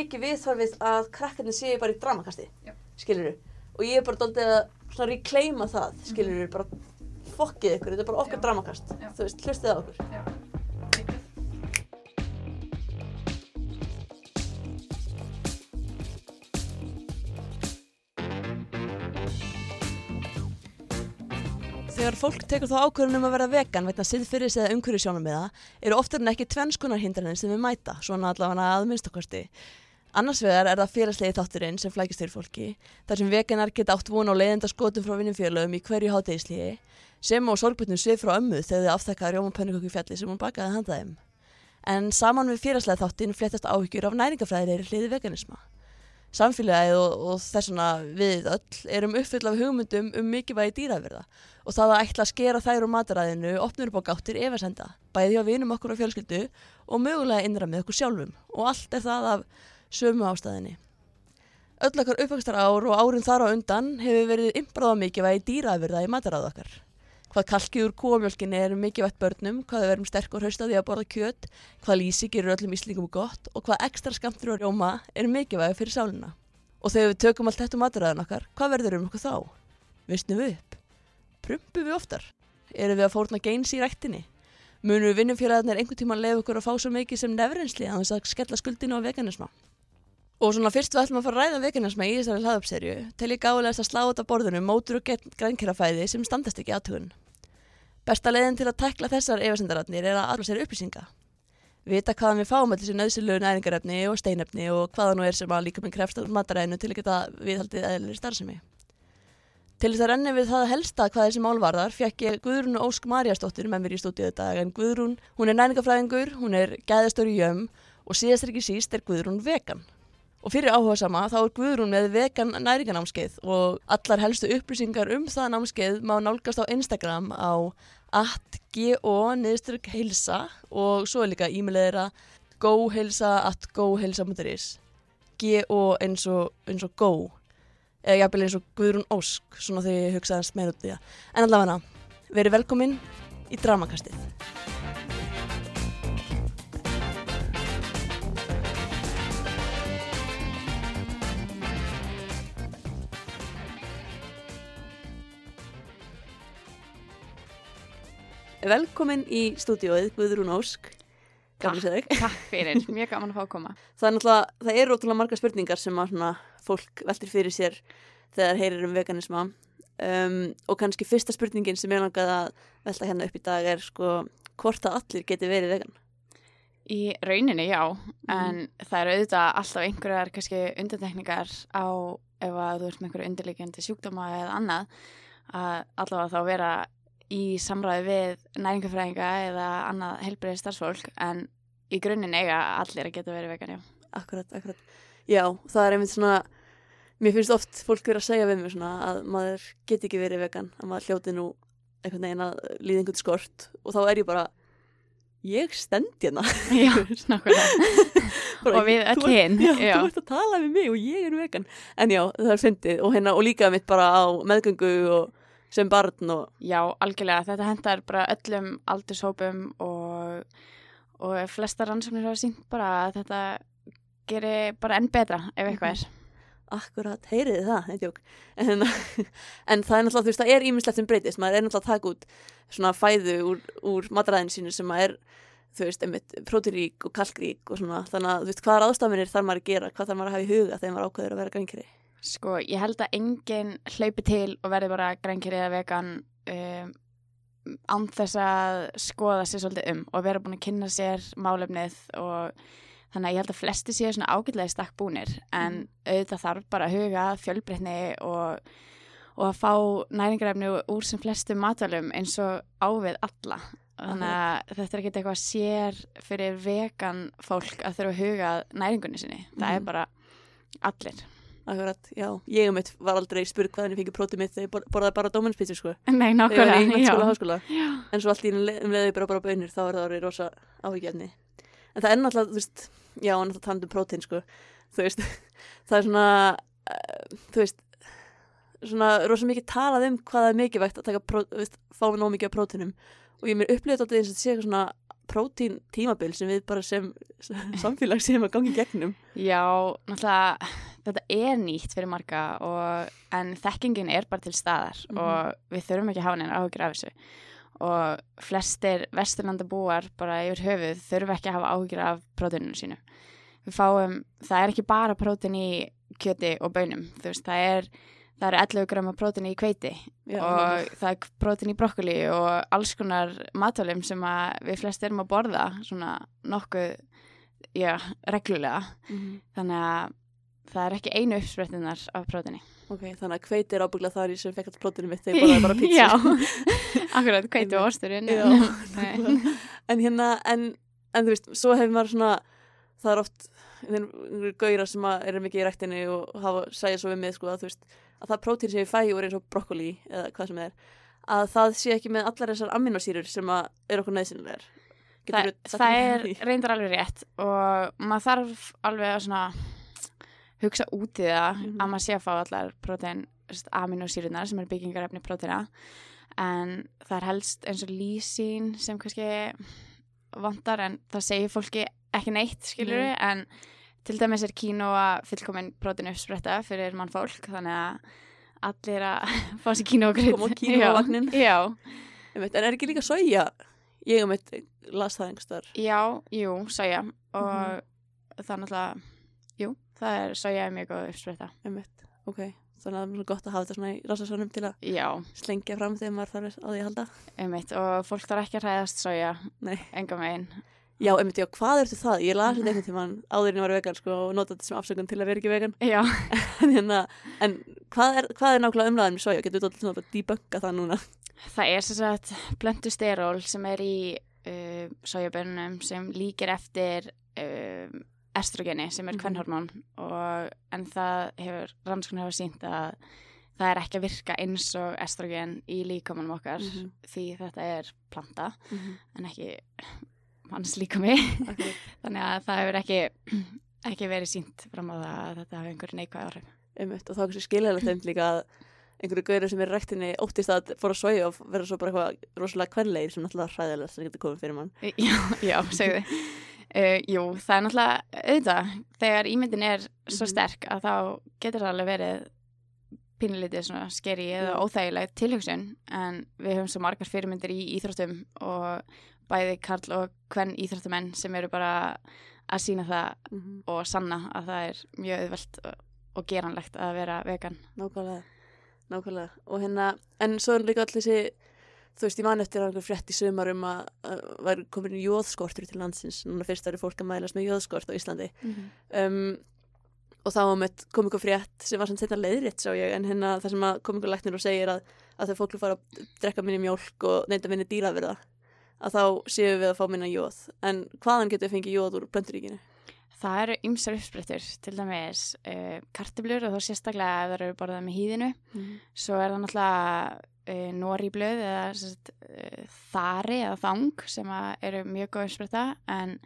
mikið viðþorfið að krakkarnir séu bara í dramakasti, skilur og ég er bara doldið að reclaima það, skilur bara fokkið ykkur, þetta er bara okkar Já. dramakast, Já. þú veist, hlustið á okkur. Já. Þegar fólk tekur þá ákvörðun um að vera vegan vegna siðfyrir eða umhverju sjónum með það, eru oftar en ekki tvennskunar hindranir sem við mæta, svona allavega að minnstakosti. Annars vegar er það félagslegi þátturinn sem flækist fyrir fólki, þar sem veganar geta átt von á leiðenda skotum frá vinnumfélögum í hverju hátegislíi, sem á sorgbutnum svið frá ömmu þegar þið afþekkaði rjóma pönnuköku fjalli sem hún bakaði handa þeim. En saman við félagslega þáttinn fléttast áhyggjur af næringafræðilegri hliði veganisma. Samfélagið og, og þessuna við öll erum uppfyll af hugmyndum um mikilvægi dýraverða og það að ætla að skera þær úr mataræðinu opnur upp á gáttir efasenda, bæði á vinum okkur á fjölskyldu og mögulega innra með okkur sjálfum og allt er það af sömu ástæðinni. Öll okkar uppvækstar ár og árin þar á undan hefur verið innbráða mikilvægi dýraverða í mataræðu okkar. Hvað kalkið úr kóamjölkinni er mikilvægt börnum, hvað við verum sterk og hraust að borða kjöt, hvað lísi gerur öllum íslingum gott og hvað ekstra skamtur og rjóma er mikilvæg fyrir sálina. Og þegar við tökum allt þetta mataræðan okkar, hvað verður um okkur þá? Vissnum við upp? Prumpum við oftar? Erum við að fórna geins í rættinni? Munum við vinnumfélagarnir einhvern tíma að lefa okkur að fá svo mikið sem nefrensli að þess að skella skuldinu á veganisma? Og svona fyrst við ætlum að fara að ræða veganisma í þessari hlaðupserju, tel ég gáðilegast að slá út af borðinu mótur og grænkerafæði sem standast ekki aðtugun. Besta leiðin til að tekla þessar efasendaratnir er að aðra sér upplýsinga. Vita hvaðan við fáum allir þessi nöðsilegu næringarefni og steinefni og hvaða nú er sem að líka með krefst á mataræðinu til að geta viðhaldið eðlir starfsemi. Til þess að renni við það helsta hvað þessi mál varðar fekk ég Guðrún Ósk Marjastóttir með mér í stúdíu þetta en Guðrún, hún er næningafræðingur, hún er gæðastóri jöm og síðast er ekki síst er Guðrún vegan. Og fyrir áhuga sama þá er Guðrún með vegan næringanámskeið og allar helstu upplýsingar um það námskeið má nálgast á Instagram á atgo niðurstrykk heilsa og svo er líka e-mailið þeirra goheilsa at goheilsa.is go eins og, eins og go eða jafnvel eins og Guðrún Ósk svona þegar ég í það. En allavega, verið velkomin í Dramakastið Velkomin í stúdíóið Guðrún Ósk. Að segja þig. Takk fyrir, mjög gaman að fá að koma. Það er náttúrulega, það eru ótrúlega marga spurningar sem að svona fólk veltir fyrir sér þegar heyrir um veganisma. Um, og kannski fyrsta spurningin sem ég langaði að velta hérna upp í dag er sko hvort að allir geti verið vegan? Í rauninni, já, en það eru auðvitað alltaf einhverjar kannski undantekningar á ef að þú ert með einhverju undirleikjandi sjúkdóma eða annað að allavega þá vera í samræði við næringafræðinga eða annað helbriðið starfsfólk en í grunninn eiga allir að geta verið vegan, já. Akkurat, akkurat Já, það er einmitt svona mér finnst oft fólk verið að segja við mig svona að maður geti ekki verið vegan að maður hljóti nú einhvern veginn að líða einhvern skort og þá er ég bara ég stend hérna Já. Bara, Og við öll þú ert- hin, Já, já. þú ert að tala við mig og ég er vegan En já, það er fyndið og, hérna, og líka mitt bara á meðgöngu og sem barn og Já, algjörlega. Þetta hendar bara öllum aldurshópum og, og flesta rannsóknir hafa sínt bara að þetta gerir bara enn betra ef eitthvað er. akkurat, heyriði það, þetta jók. En, en það er náttúrulega, þú veist, það er ímislegt sem breytist, maður er náttúrulega að taka út svona fæðu úr, úr matræðinu sínu sem að er, þú veist, einmitt prótirík og kalkrík og svona. Þannig að, þú veist, hvaða ráðstafinir þarf maður að gera? Hvað þarf maður að hafa í huga þegar maður ákveður að vera grænkeri Sko, ég held að enginn hlaupi til og verði bara grænkeri eða vegan um, án þess að skoða sér svolítið um og vera búin að kynna sér málefnið og þannig að ég held að flesti séu svona ágætlega stakk búnir en auðvitað þarf bara að huga fjölbreytni og, og að fá næringarefni úr sem flestum matvælum eins og ávið alla. Þannig að þetta er ekki eitthvað sér fyrir vegan fólk að þurfa að huga næringunni sinni. Það er Mhm. bara allir Akkurat, já, ég um mitt var aldrei spurð hvað henni fengi prótið mitt þegar ég bor- borðaði bara dóminspítsu, sko. Nei, þegar ég var í nákvæmlega, mennskóla og já. háskóla. Já. en svo allt í um leiði bara bara bönir þá er það orðið rosa áhyggjefni en það er náttúrulega, þú veist já, náttúrulega talandi um prótein, sko. Þú veist, það er svona uh, þú veist svona rosa mikið talað um hvað það er mikilvægt að taka, pró, þú veist, fá nóg mikið af próteinum og ég mér upplifði þetta eins og þetta sé eitthvað svona prótín tímabil sem við bara sem samfélag sem að gangi gegnum. Já, náttúrulega þetta er nýtt fyrir marga og, en þekkingin er bara til staðar Mhm. og við þurfum ekki að hafa neina áhugir af þessu og flestir vesturlanda búar bara yfir höfuð þurfum ekki að hafa áhugir af prótíninu sínu. Við fáum, það er ekki bara prótín í kjöti og bönum, þú veist, það er það eru 11 grama prótín í kveiti Já, og það er prótín í brokkoli og alls konar matalum sem við flest erum að borða svona nokkuð, já, reglulega Mhm. þannig að það er ekki einu uppsprettunar af prótini. Ok, þannig að hveiti er ábygglega þar í sem fekk alltaf prótinu mitt þegar ég borðaði bara pizza Já, akkurat, hveitu og osturinn. En hérna, en, en þú veist, svo hefur maður svona, það er oft gauðra sem eru mikið í ræktinni og hafa sæðið svo við mig, sko, að þú veist, að það prótín sem ég fæ úr eins og brokkoli eða hvað sem er, að það sé ekki með allar þessar aminosýrur sem að er okkur neðsynlegar. Það, það er reyndar alveg rétt og maður þarf alveg að svona hugsa út í það Mhm. að maður sé að fá allar prótein aminosýrunar sem eru byggingarefni próteina en það er helst eins og lýsín sem kannski vantar en það segir fólki ekki neitt skilur Nei. en til dæmis er kínoa fullkomin prótein uppspretta fyrir mann fólk þannig að allir að fá sér kínoa krydd Koma á kínoavagnin. já, Einmitt, en er ekki líka soja? Ég um eitt las það einhverstaðar. já, jú, soja og Mhm. það er náttúrulega jú, það er soja er mjög góð uppspretta Einmitt, ok. Þannig að það er gott að hafa þetta svona í rassasvönum til að já, slengja fram þegar maður þarf á því að halda. einmitt og fólk þarf ekki að hræðast soja enga megin Já, einmitt, já, hvað ertu það? Ég las þetta einhvern tímann áður en ég var vegan, sko, og nota þetta sem afsökun til að vera ekki vegan. já, en, hérna, en hvað er, hvað er nákvæmlega umræðan með soja? Getur þú alltaf debunka það núna? það er sem sagt blöndusteról sem er í uh, sojabönnum sem líkir eftir uh, estrogeni sem er Mhm. kvennhormón og en það hefur rannsóknir hafa sínt að það er ekki að virka eins og estrogen í líkamanum okkar Mhm. því þetta er planta Mhm. en ekki manns líkami Akkurat. þannig að það hefur ekki ekki verið sínt fram á það að þetta hafi einhver neikvæð áhrif Einmitt, og þá er kannski skiljaðilegt þeim líka að einhverju gauðir sem er í ræktinni óttist að fóra soja og vera svo bara eitthvað rosalega kvenlegir sem náttúrulega hræðilega sem getur komið fyrir mann. Já, já, segðu uh, Jú, það er náttúrulega auðvitað, þegar ímyndin er svo Mhm. sterk að þá getur það alveg verið svona skeri eða óþægileg tilhugsun en við höfum svo margar fyrirmyndir í íþróttum og bæði karl og hvern íþróttamenn sem eru bara að sína það Mm -hmm. og sanna að það er mjög auðvelt og geranlegt að vera vegan Nákvæmlega, nákvæmlega. Og hérna, en svo er líka allir þessi, þú veist, ég man eftir einhver frétt í sumar um að, að væri komin jóðskortur til landsins. Núna fyrst er fólk að mælast með jóðskort á Íslandi. um, og þá kom ykkur frétt sem var sem þetta leiðrétt sá ég en hérna það sem kom ykkur læknir og segir að, að þegar fólk fara að drekka minni mjólk og neyta minni dýraverða að þá séu við að fá minna jóð en hvaðan getur við fengið jóð úr plönturíkinu? Það eru ymsar uppsprettur, til dæmis uh, kartiblur og þá sérstaklega ef það eru borðað með hýðinu Svo er það náttúrulega uh, noríblöð eða sest, uh, þari eða þang sem eru mjög góð uppspretta en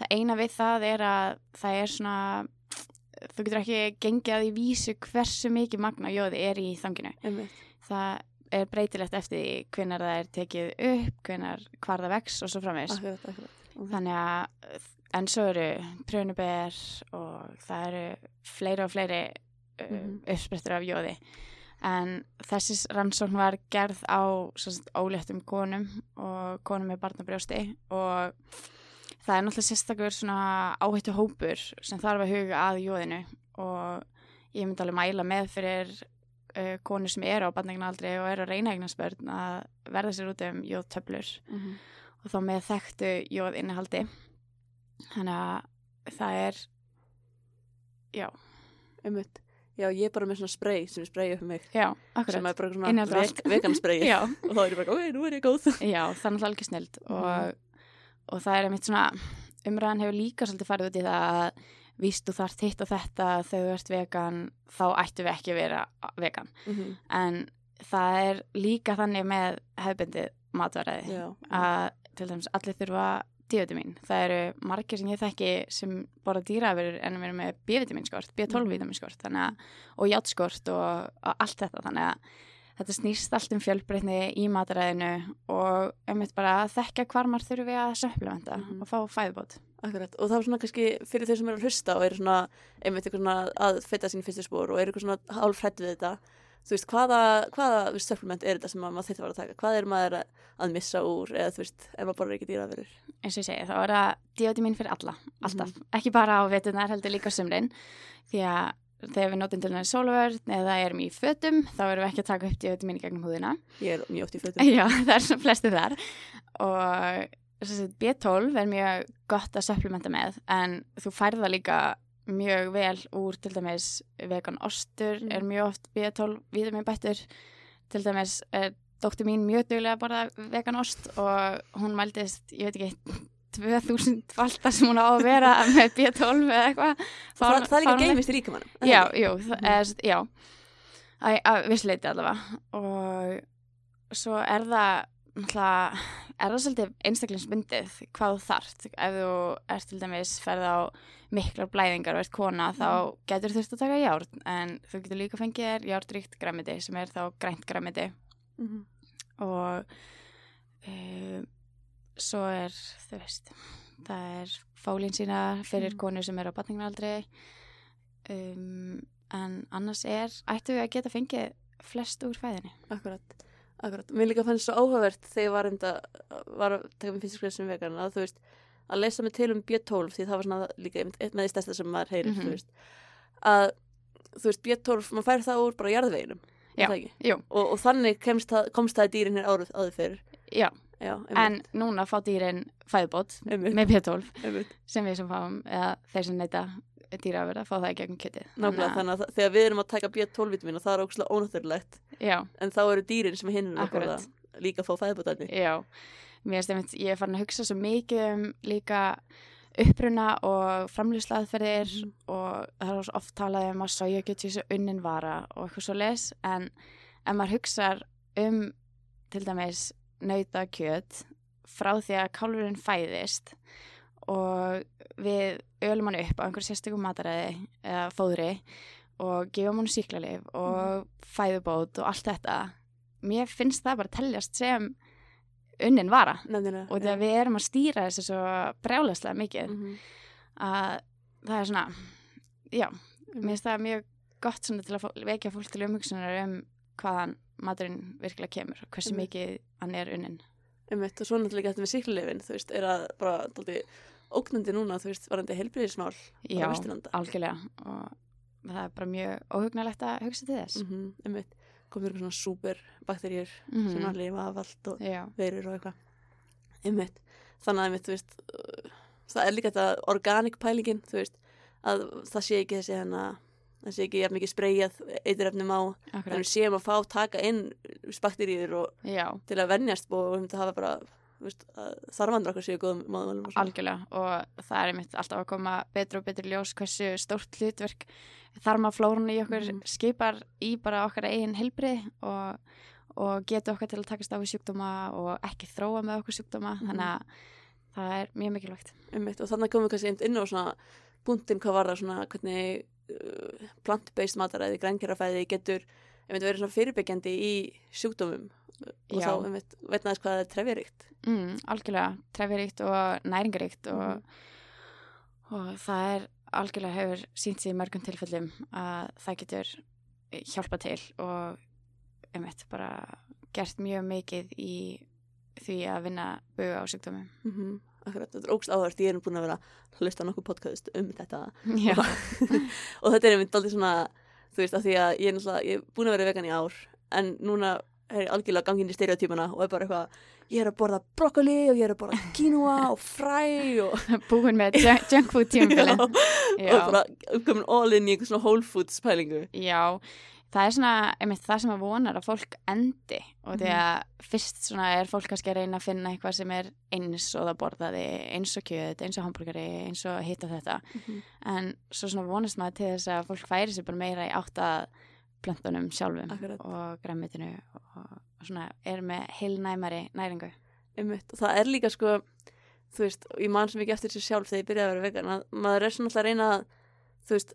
það eina við það er að það er svona þú getur ekki gengið að því vísu hversu mikið magna jóði er í þanginu. Einmitt. Það er breytilegt eftir því hvenar það er tekið upp, hvenar hvar það vex og svo framvegs. Okay. Þannig að en svo eru prjónuber og það eru fleiri og fleiri uh, Mhm. uppsprettur af jóði en þessi rannsókn var gerð á sagt, óléttum konum og konum með barnabrjósti og það er náttúrulega sérstakur svona áhættu hópur sem þarf að huga að jóðinu og ég myndi alveg mæla með fyrir uh, konur sem eru á barnagnaldri og eru að reyna eignast börn að verða sér út um jóðtöflur mm -hmm. og þá með þekktu jóð innihaldi þannig að það er já, Einmitt. Já, ég er bara með svona spray sem ég sprayi upp með mig. Já, sem er bara svona veg, vegan sprayi já, og þá er ég bara, ok, nú er ég góð. Já, það er náttúrulega alveg snild og, Mhm. og það er einmitt svona umræðan hefur líka svolítið farið út í það að víst þú þarft hitt og þetta þegar þú ert vegan þá ættu við ekki að vera vegan. Mm -hmm. en það er líka þannig með hefbundið matvaræði að til dæmis allir þurfa D-vitamin. Það eru margir sem ég þekki sem borða dýraverur en við erum með B-vitaminskort, B12-vitaminskort þannig að, og játskort og, og allt þetta þannig að þetta snýst allt um fjölbreytni í mataræðinu og einmitt bara að þekka hvar maður þurfi að supplementa Mhm. og fá fæðubót. Akkurat, og það er svona kannski fyrir þau sem eru að hlusta og eru svona, einmitt eitthvað svona að feta sín fyrstu spór og eru eitthvað svona hálf hrætt við þetta þú veist, hvaða, hvaða veist, supplement er þetta sem að maður þetta var að taka hvað er maður að, missa úr eða þú veist, ef maður borður ekki dýraverur eins og ég segi, þá er það díótimin fyrir alla, alltaf. Mhm. Ekki bara á vetunar, heldur líka sumrin. Því að þegar við notum til næri sólvörn eða erum í fötum, þá erum við ekki að taka upp díótimin í gegnum húðina. ég er mjög oft í fötum Já, það er flesti þar. Og sem sagt, B12 er mjög gott að supplementa með, en þú færða líka mjög vel úr til dæmis vegan ostur Mhm. er mjög oft B12 vitamin bættur til dæmis er dóttir mín mjög duglega að borða vegan ost og hún mældist, ég veit ekki 2000 valda sem hún á að vera með B12 eða eitthvað. Það, það er líka geimist í ríkamannum Já, jú, það er, já. Æ, að vissleiti allavega. Og svo er það náttúrulega, er það svolítið einstaklingsmyndið hvað þú þarft. Ef þú ert til dæmis ferð á miklar blæðingar og ert kona þá getur þurft að taka járn en þú getur líka fengið þér járnríkt græmiti sem er þá grænt græmiti Mhm. og uh, svo er þú veist það er fólín sína fyrir Mhm. konur sem er á batningnaldri um, en annars er ættu við að geta fengið flest úr fæðinni Akkurat, akkurat. Mér líka fannst svo áhugavert þegar ég var, enda, var að taka með fyrstu skrið sem vegan að þú veist, að lesa mig til um B12 því það var svona líka með því stærsta sem maður heyrir, Mhm. þú veist að, þú veist, B12, maður fær það úr bara jarðveginum, Já. það ekki? Og, og þannig það, komst það í dýrin hér áður, áður fyrir. Já, Já, en núna fá dýrin einmitt, með B12 einmitt. sem við sem fáum eða þeir sem neyta dýraverða fá það í gegnum kjötið Nákvæmlega, þannig að það- þegar við erum að taka B12-vitamin og það er ógslag ónáttúrulegt, Já, en þá eru dýrin sem hinn líka fá fæðbútarni. Já, mér einmitt, ég er farin að hugsa svo mikið um líka uppruna og framlýslaðferðir Mhm. og það er svo oft talað um að soja geti svo unnin vara og eitthvað svo les en ef maður hugsar um til dæmis nauta kjöt frá því að kálfurinn fæðist og við ölum hann upp á einhverju sérstökum mataræði eða fóðri og gefum hann síklarleif og fæðubót og allt þetta mér finnst það bara teljast sem unnin vara Nefnilega. og þegar við erum að stýra þessu svo brjálæslega mikið Mhm. að það er svona já, mér finnst það mjög gott til að vekja fólk til umhugsunar um hvaðan maturinn virkilega kemur og hversu Einmitt. mikið hann er unnin Einmitt, og svo náttúrulega þetta með síklarleifin, þú veist, er að bara ógnandi núna, þú veist, varandi heilbriðismál á já, algjörlega og það er bara mjög óhugnalegt að hugsa til þess. Mm -hmm, komur eitthvað svona súper bakterjur mm sem að lifa af allt og já, veirur og eitthvað. Einmitt, þannig að einmitt, veist, uh, það er líka þetta organic pælingin, veist, að það sé ekki þessi hérna, það sé ekki mikið spreyjað eiturefnum á, þannig að við akkurat séum að fá taka inn já, til að venjast og höfum að hafa bara, þarfandur okkar séu góðum svona. algjörlega og það er einmitt alltaf að koma betur og betur ljós hversu stórt hlutverk þarmaflórun í okkur Mhm. skipar í bara okkar eigin helbrið og, og getur okkar til að takast á við sjúkdóma og ekki þróa með okkur sjúkdóma Mhm. þannig að það er mjög mikilvægt Einmitt, og þannig komum við kannski inn á svona punktinn hvað var það svona hvernig uh, plant-based mataræði, grænkerafæði getur einmitt verið svona fyrirbyggjandi í sjúkdómum og Já. þá einmitt veit næst hvað það er trefjaríkt. mm, algjörlega, trefjaríkt og næringaríkt og, Mhm. og það er algjörlega hefur sínt sig í mörgum tilfellum að það getur hjálpa til og einmitt bara gert mjög mikið í því að vinna buga á sjúkdómum Mm -hmm. Akkurat, þetta er ógst áhört, ég er búin að vera að hlusta nokkuð podcast um þetta Já, og þetta er einmitt aldrei svona þú veist, af því að ég er náttúrulega, ég er búin að vera vegan í ár en núna er algjörlega gangin í stereotypuna og er bara eitthvað ég er að borða brokkoli og ég er að borða quinoa og fræ og, búin með junk- food tímabilin og Já, bara komin all in í einhver svona whole foods pælingu. Já, það er svona einmitt það sem að vonar að fólk endi og því Mhm. að fyrst svona er fólk kannski að reyna að finna eitthvað sem er eins og það borðaði, eins og kjöt, eins og hambúrgari, eins og hitt og þetta en svo svona vonast maður til þess að fólk færi sér bara meira í átt að plöntunum sjálfum Akkurat. og græmitinu og, svona er með heilnæmari næringu einmitt, og það er líka sko þú veist, ég man sem ekki eftir þessu sjálf þegar ég byrjaði að vera vegan að maður er svona alltaf að reyna að þú veist,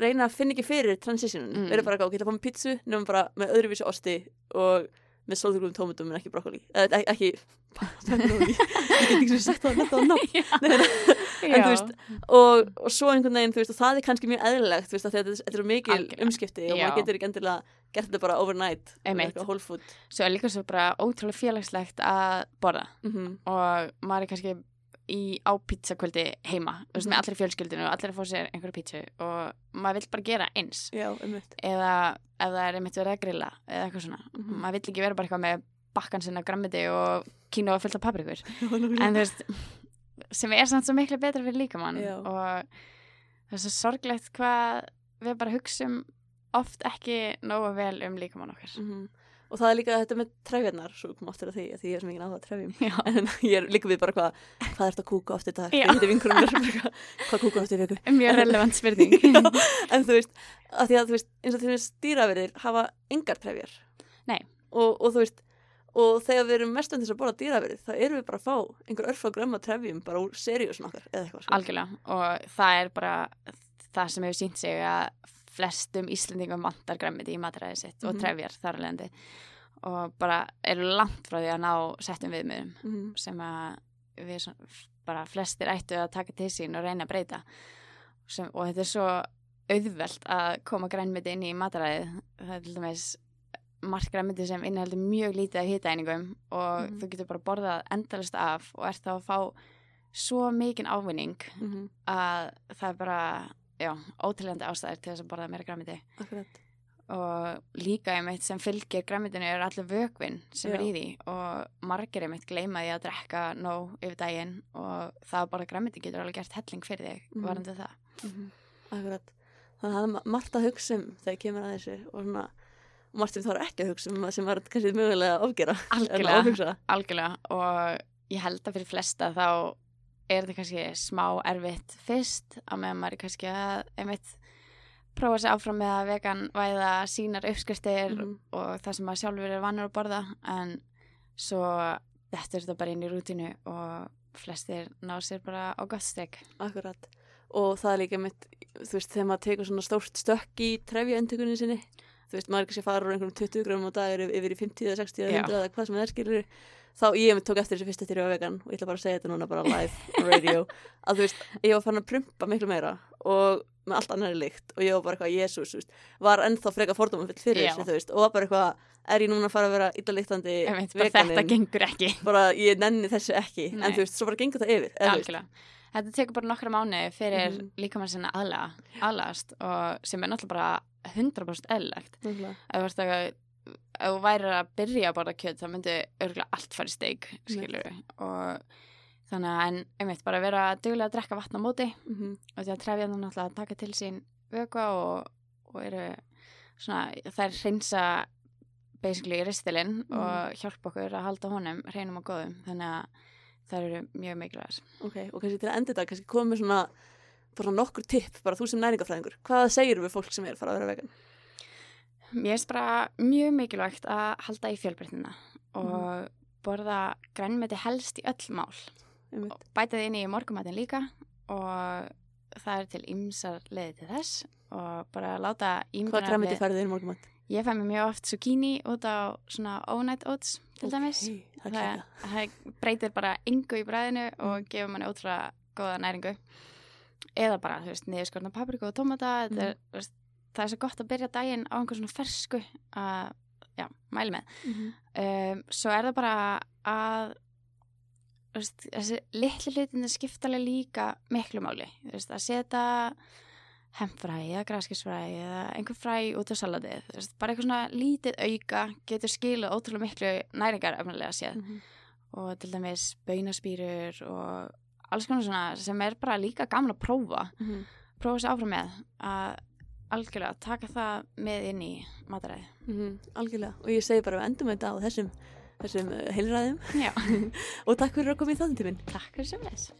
reyna að finna ekki fyrir transitionin, Mm. verður bara að geta að fá með pítsu nefnum bara með öðruvísi osti og með sólþurglum tómutum en ekki brokkoli. Eða ek- ekki pepperoni ég get ekki sem sagt það þetta á nafn. En þú veist, og, og svo einhvern veginn, þú veist, og það er kannski mjög eðlilegt, þú veist, þetta, eru mikil Algjörlega. umskipti og Já. maður getur ekki endilega gert þetta bara overnight eitthvað whole food. Svo er líka svo bara ótrúlega félagslegt að borða. Mm og maður er kannski í á pizzakvöldi heima, veist, Mhm. með allri fjölskyldinu og allir að fá sér einhverju pizzu og maður vill bara gera eins. Já, eða það er einmitt verið að grilla eða eitthvað svona, Mhm. maður vill ekki vera bara eitthvað með bakkan sinna grammiti og kínu og fullt af paprikur. En þú veist sem er samt svo miklu betra fyrir líkamann og það er svo sorglegt hvað við bara hugsum oft ekki nógu vel um líkamann okkar. Mhm. Og það er líka þetta með trefjarnar svo kom aftur að því, því ég er sem ekki náða að trefjum en ég er líka við bara hvað hvað ert að kúka oft í dag, ég heiti vinkurum hvað kúka oft í viku? Mjög relevant spurning. En þú veist, að því að þú veist eins og því að dýraverðir hafa engar trefjar. Og, og þú veist og þegar við erum mest um þess að borða dýraverið þá erum við bara að fá einhver örfa grömma trefjum bara úr seríusun okkar eða eitthvað algjörlega. Og það er bara það sem hefur sínt sig að flestum Íslendingum vantar grammiti í matræði sitt og Mhm. trefjar þar alvegandi og bara eru langt frá því að ná settum viðmiðum Mhm. sem að við svona, bara flestir ættu að taka til sín og reyna að breyta sem, og þetta er svo auðvelt að koma grænmiti inn í matræðið það er til dæmis margt grænmiti sem inniheldur mjög lítið af hitaeiningum og Mhm. þú getur bara borðað endalist af og ert þá að fá svo mikinn ávinning Mhm. að það er bara já, ótiljandi ástæðir til þess að borða meira græmiti Akkurat og líka einmitt sem fylgir græmitinu er allir vökvinn sem er Já. í því og margir einmitt gleyma því að drekka nóg yfir daginn og það að borða græmiti getur alveg gert helling fyrir þig Mhm. varandi það. Mhm. Akkurat þannig að það er ma- margt að hugsa um þegar kemur að þessu og svona margt þá er ekki að hugsa um sem var kannski mögulega að ofgera Algjörlega. Algjörlega og ég held að fyrir flesta þá er þetta kannski smá erfitt fyrst á meðan maður er kannski að einmitt prófa sig áfram með að vegan væða sínar uppskriftir Mhm. og það sem maður sjálfur er vannur að borða en svo þetta er þetta bara inn í rútinu og flestir ná sér bara á gott steg Akkurat og það er líka mitt þú veist þegar maður tekur svona stórt stökk í trefja endtökunni sinni þú veist maður er kannski að fara úr einhverjum 20 gramum á dag yfir í 50 eða 60 eða Já. 100 eða hvað sem það er skilur þá ég tók eftir þessu fyrst eftir ég var vegan og ég ætla bara að segja þetta núna bara live radio að þú veist ég var farin að prumpa miklu meira og með allt annari lykt og ég var bara eitthvað Jésús þú veist, var ennþá freka fordóma fyrir þessu þú veist og var bara eitthvað er ég núna að fara að vera bara þetta gengur ekki bara ég nenni þessu ekki Nei. en þú veist svo bara gengur það yfir eða. Þetta tekur bara nokkra mánu fyrir Mhm. líkamann sinna aðlega, aðlagast og sem er náttúrulega bara 100% eðlilegt. Ef þú ert að byrja að borða kjöt þá myndi örgulega allt fara í steik skilur og þannig að en einmitt bara vera duglega að drekka vatn á móti Mhm. og því að trefja þannig náttúrulega að taka til sín vökva og, og eru svona, þær hreinsa basically ristilinn Mhm. og hjálpa okkur að halda honum hreinum og góðum þannig að þær eru mjög mikilvægar Ok, og kannski til að enda þetta, kannski komið svona bara nokkur tipp, bara þú sem næringafræðingur hvað segir við fólk sem er að fara að vera vegan? Mér finnst bara mjög mikilvægt að halda í fjölbreytnina og borða grænmeti helst í öll mál og bæta þið inn í morgumatin líka og það er til ymsar leiði til þess og bara láta Hvað græmiti ímyndunaraflið færið inn í morgumat? Ég fæ mér mjög oft zucchini út á svona overnight oats til dæmis Ok, það er það, breytir bara yngu í bræðinu og gefur manni ótrúlega góða næringu eða bara, þú veist, niðurskorna papriku og tómata mm. Mm. er, þú veist, það er svo gott að byrja daginn á einhver svona fersku að, já, mæli með Mhm. um, svo er það bara að veist, þessi litli hlutin skipta alveg líka miklu máli þú veist, að setja hempfræ eða graskisfræ eða einhver fræ út á salatið þú veist, bara eitthvað svona lítið auka getur skilað ótrúlega miklu næringar efnilega séð Mhm. og til dæmis baunaspýrur og alls konar svona sem er bara líka gaman að prófa Mhm. prófa sér áfram með að algjörlega taka það með inn í mataræði Mhm. Algjörlega, og ég segi bara við endum þetta á þessum, þessum uh, heilræðum. Og takk fyrir að koma í þáttum til minn takk fyrir sem þess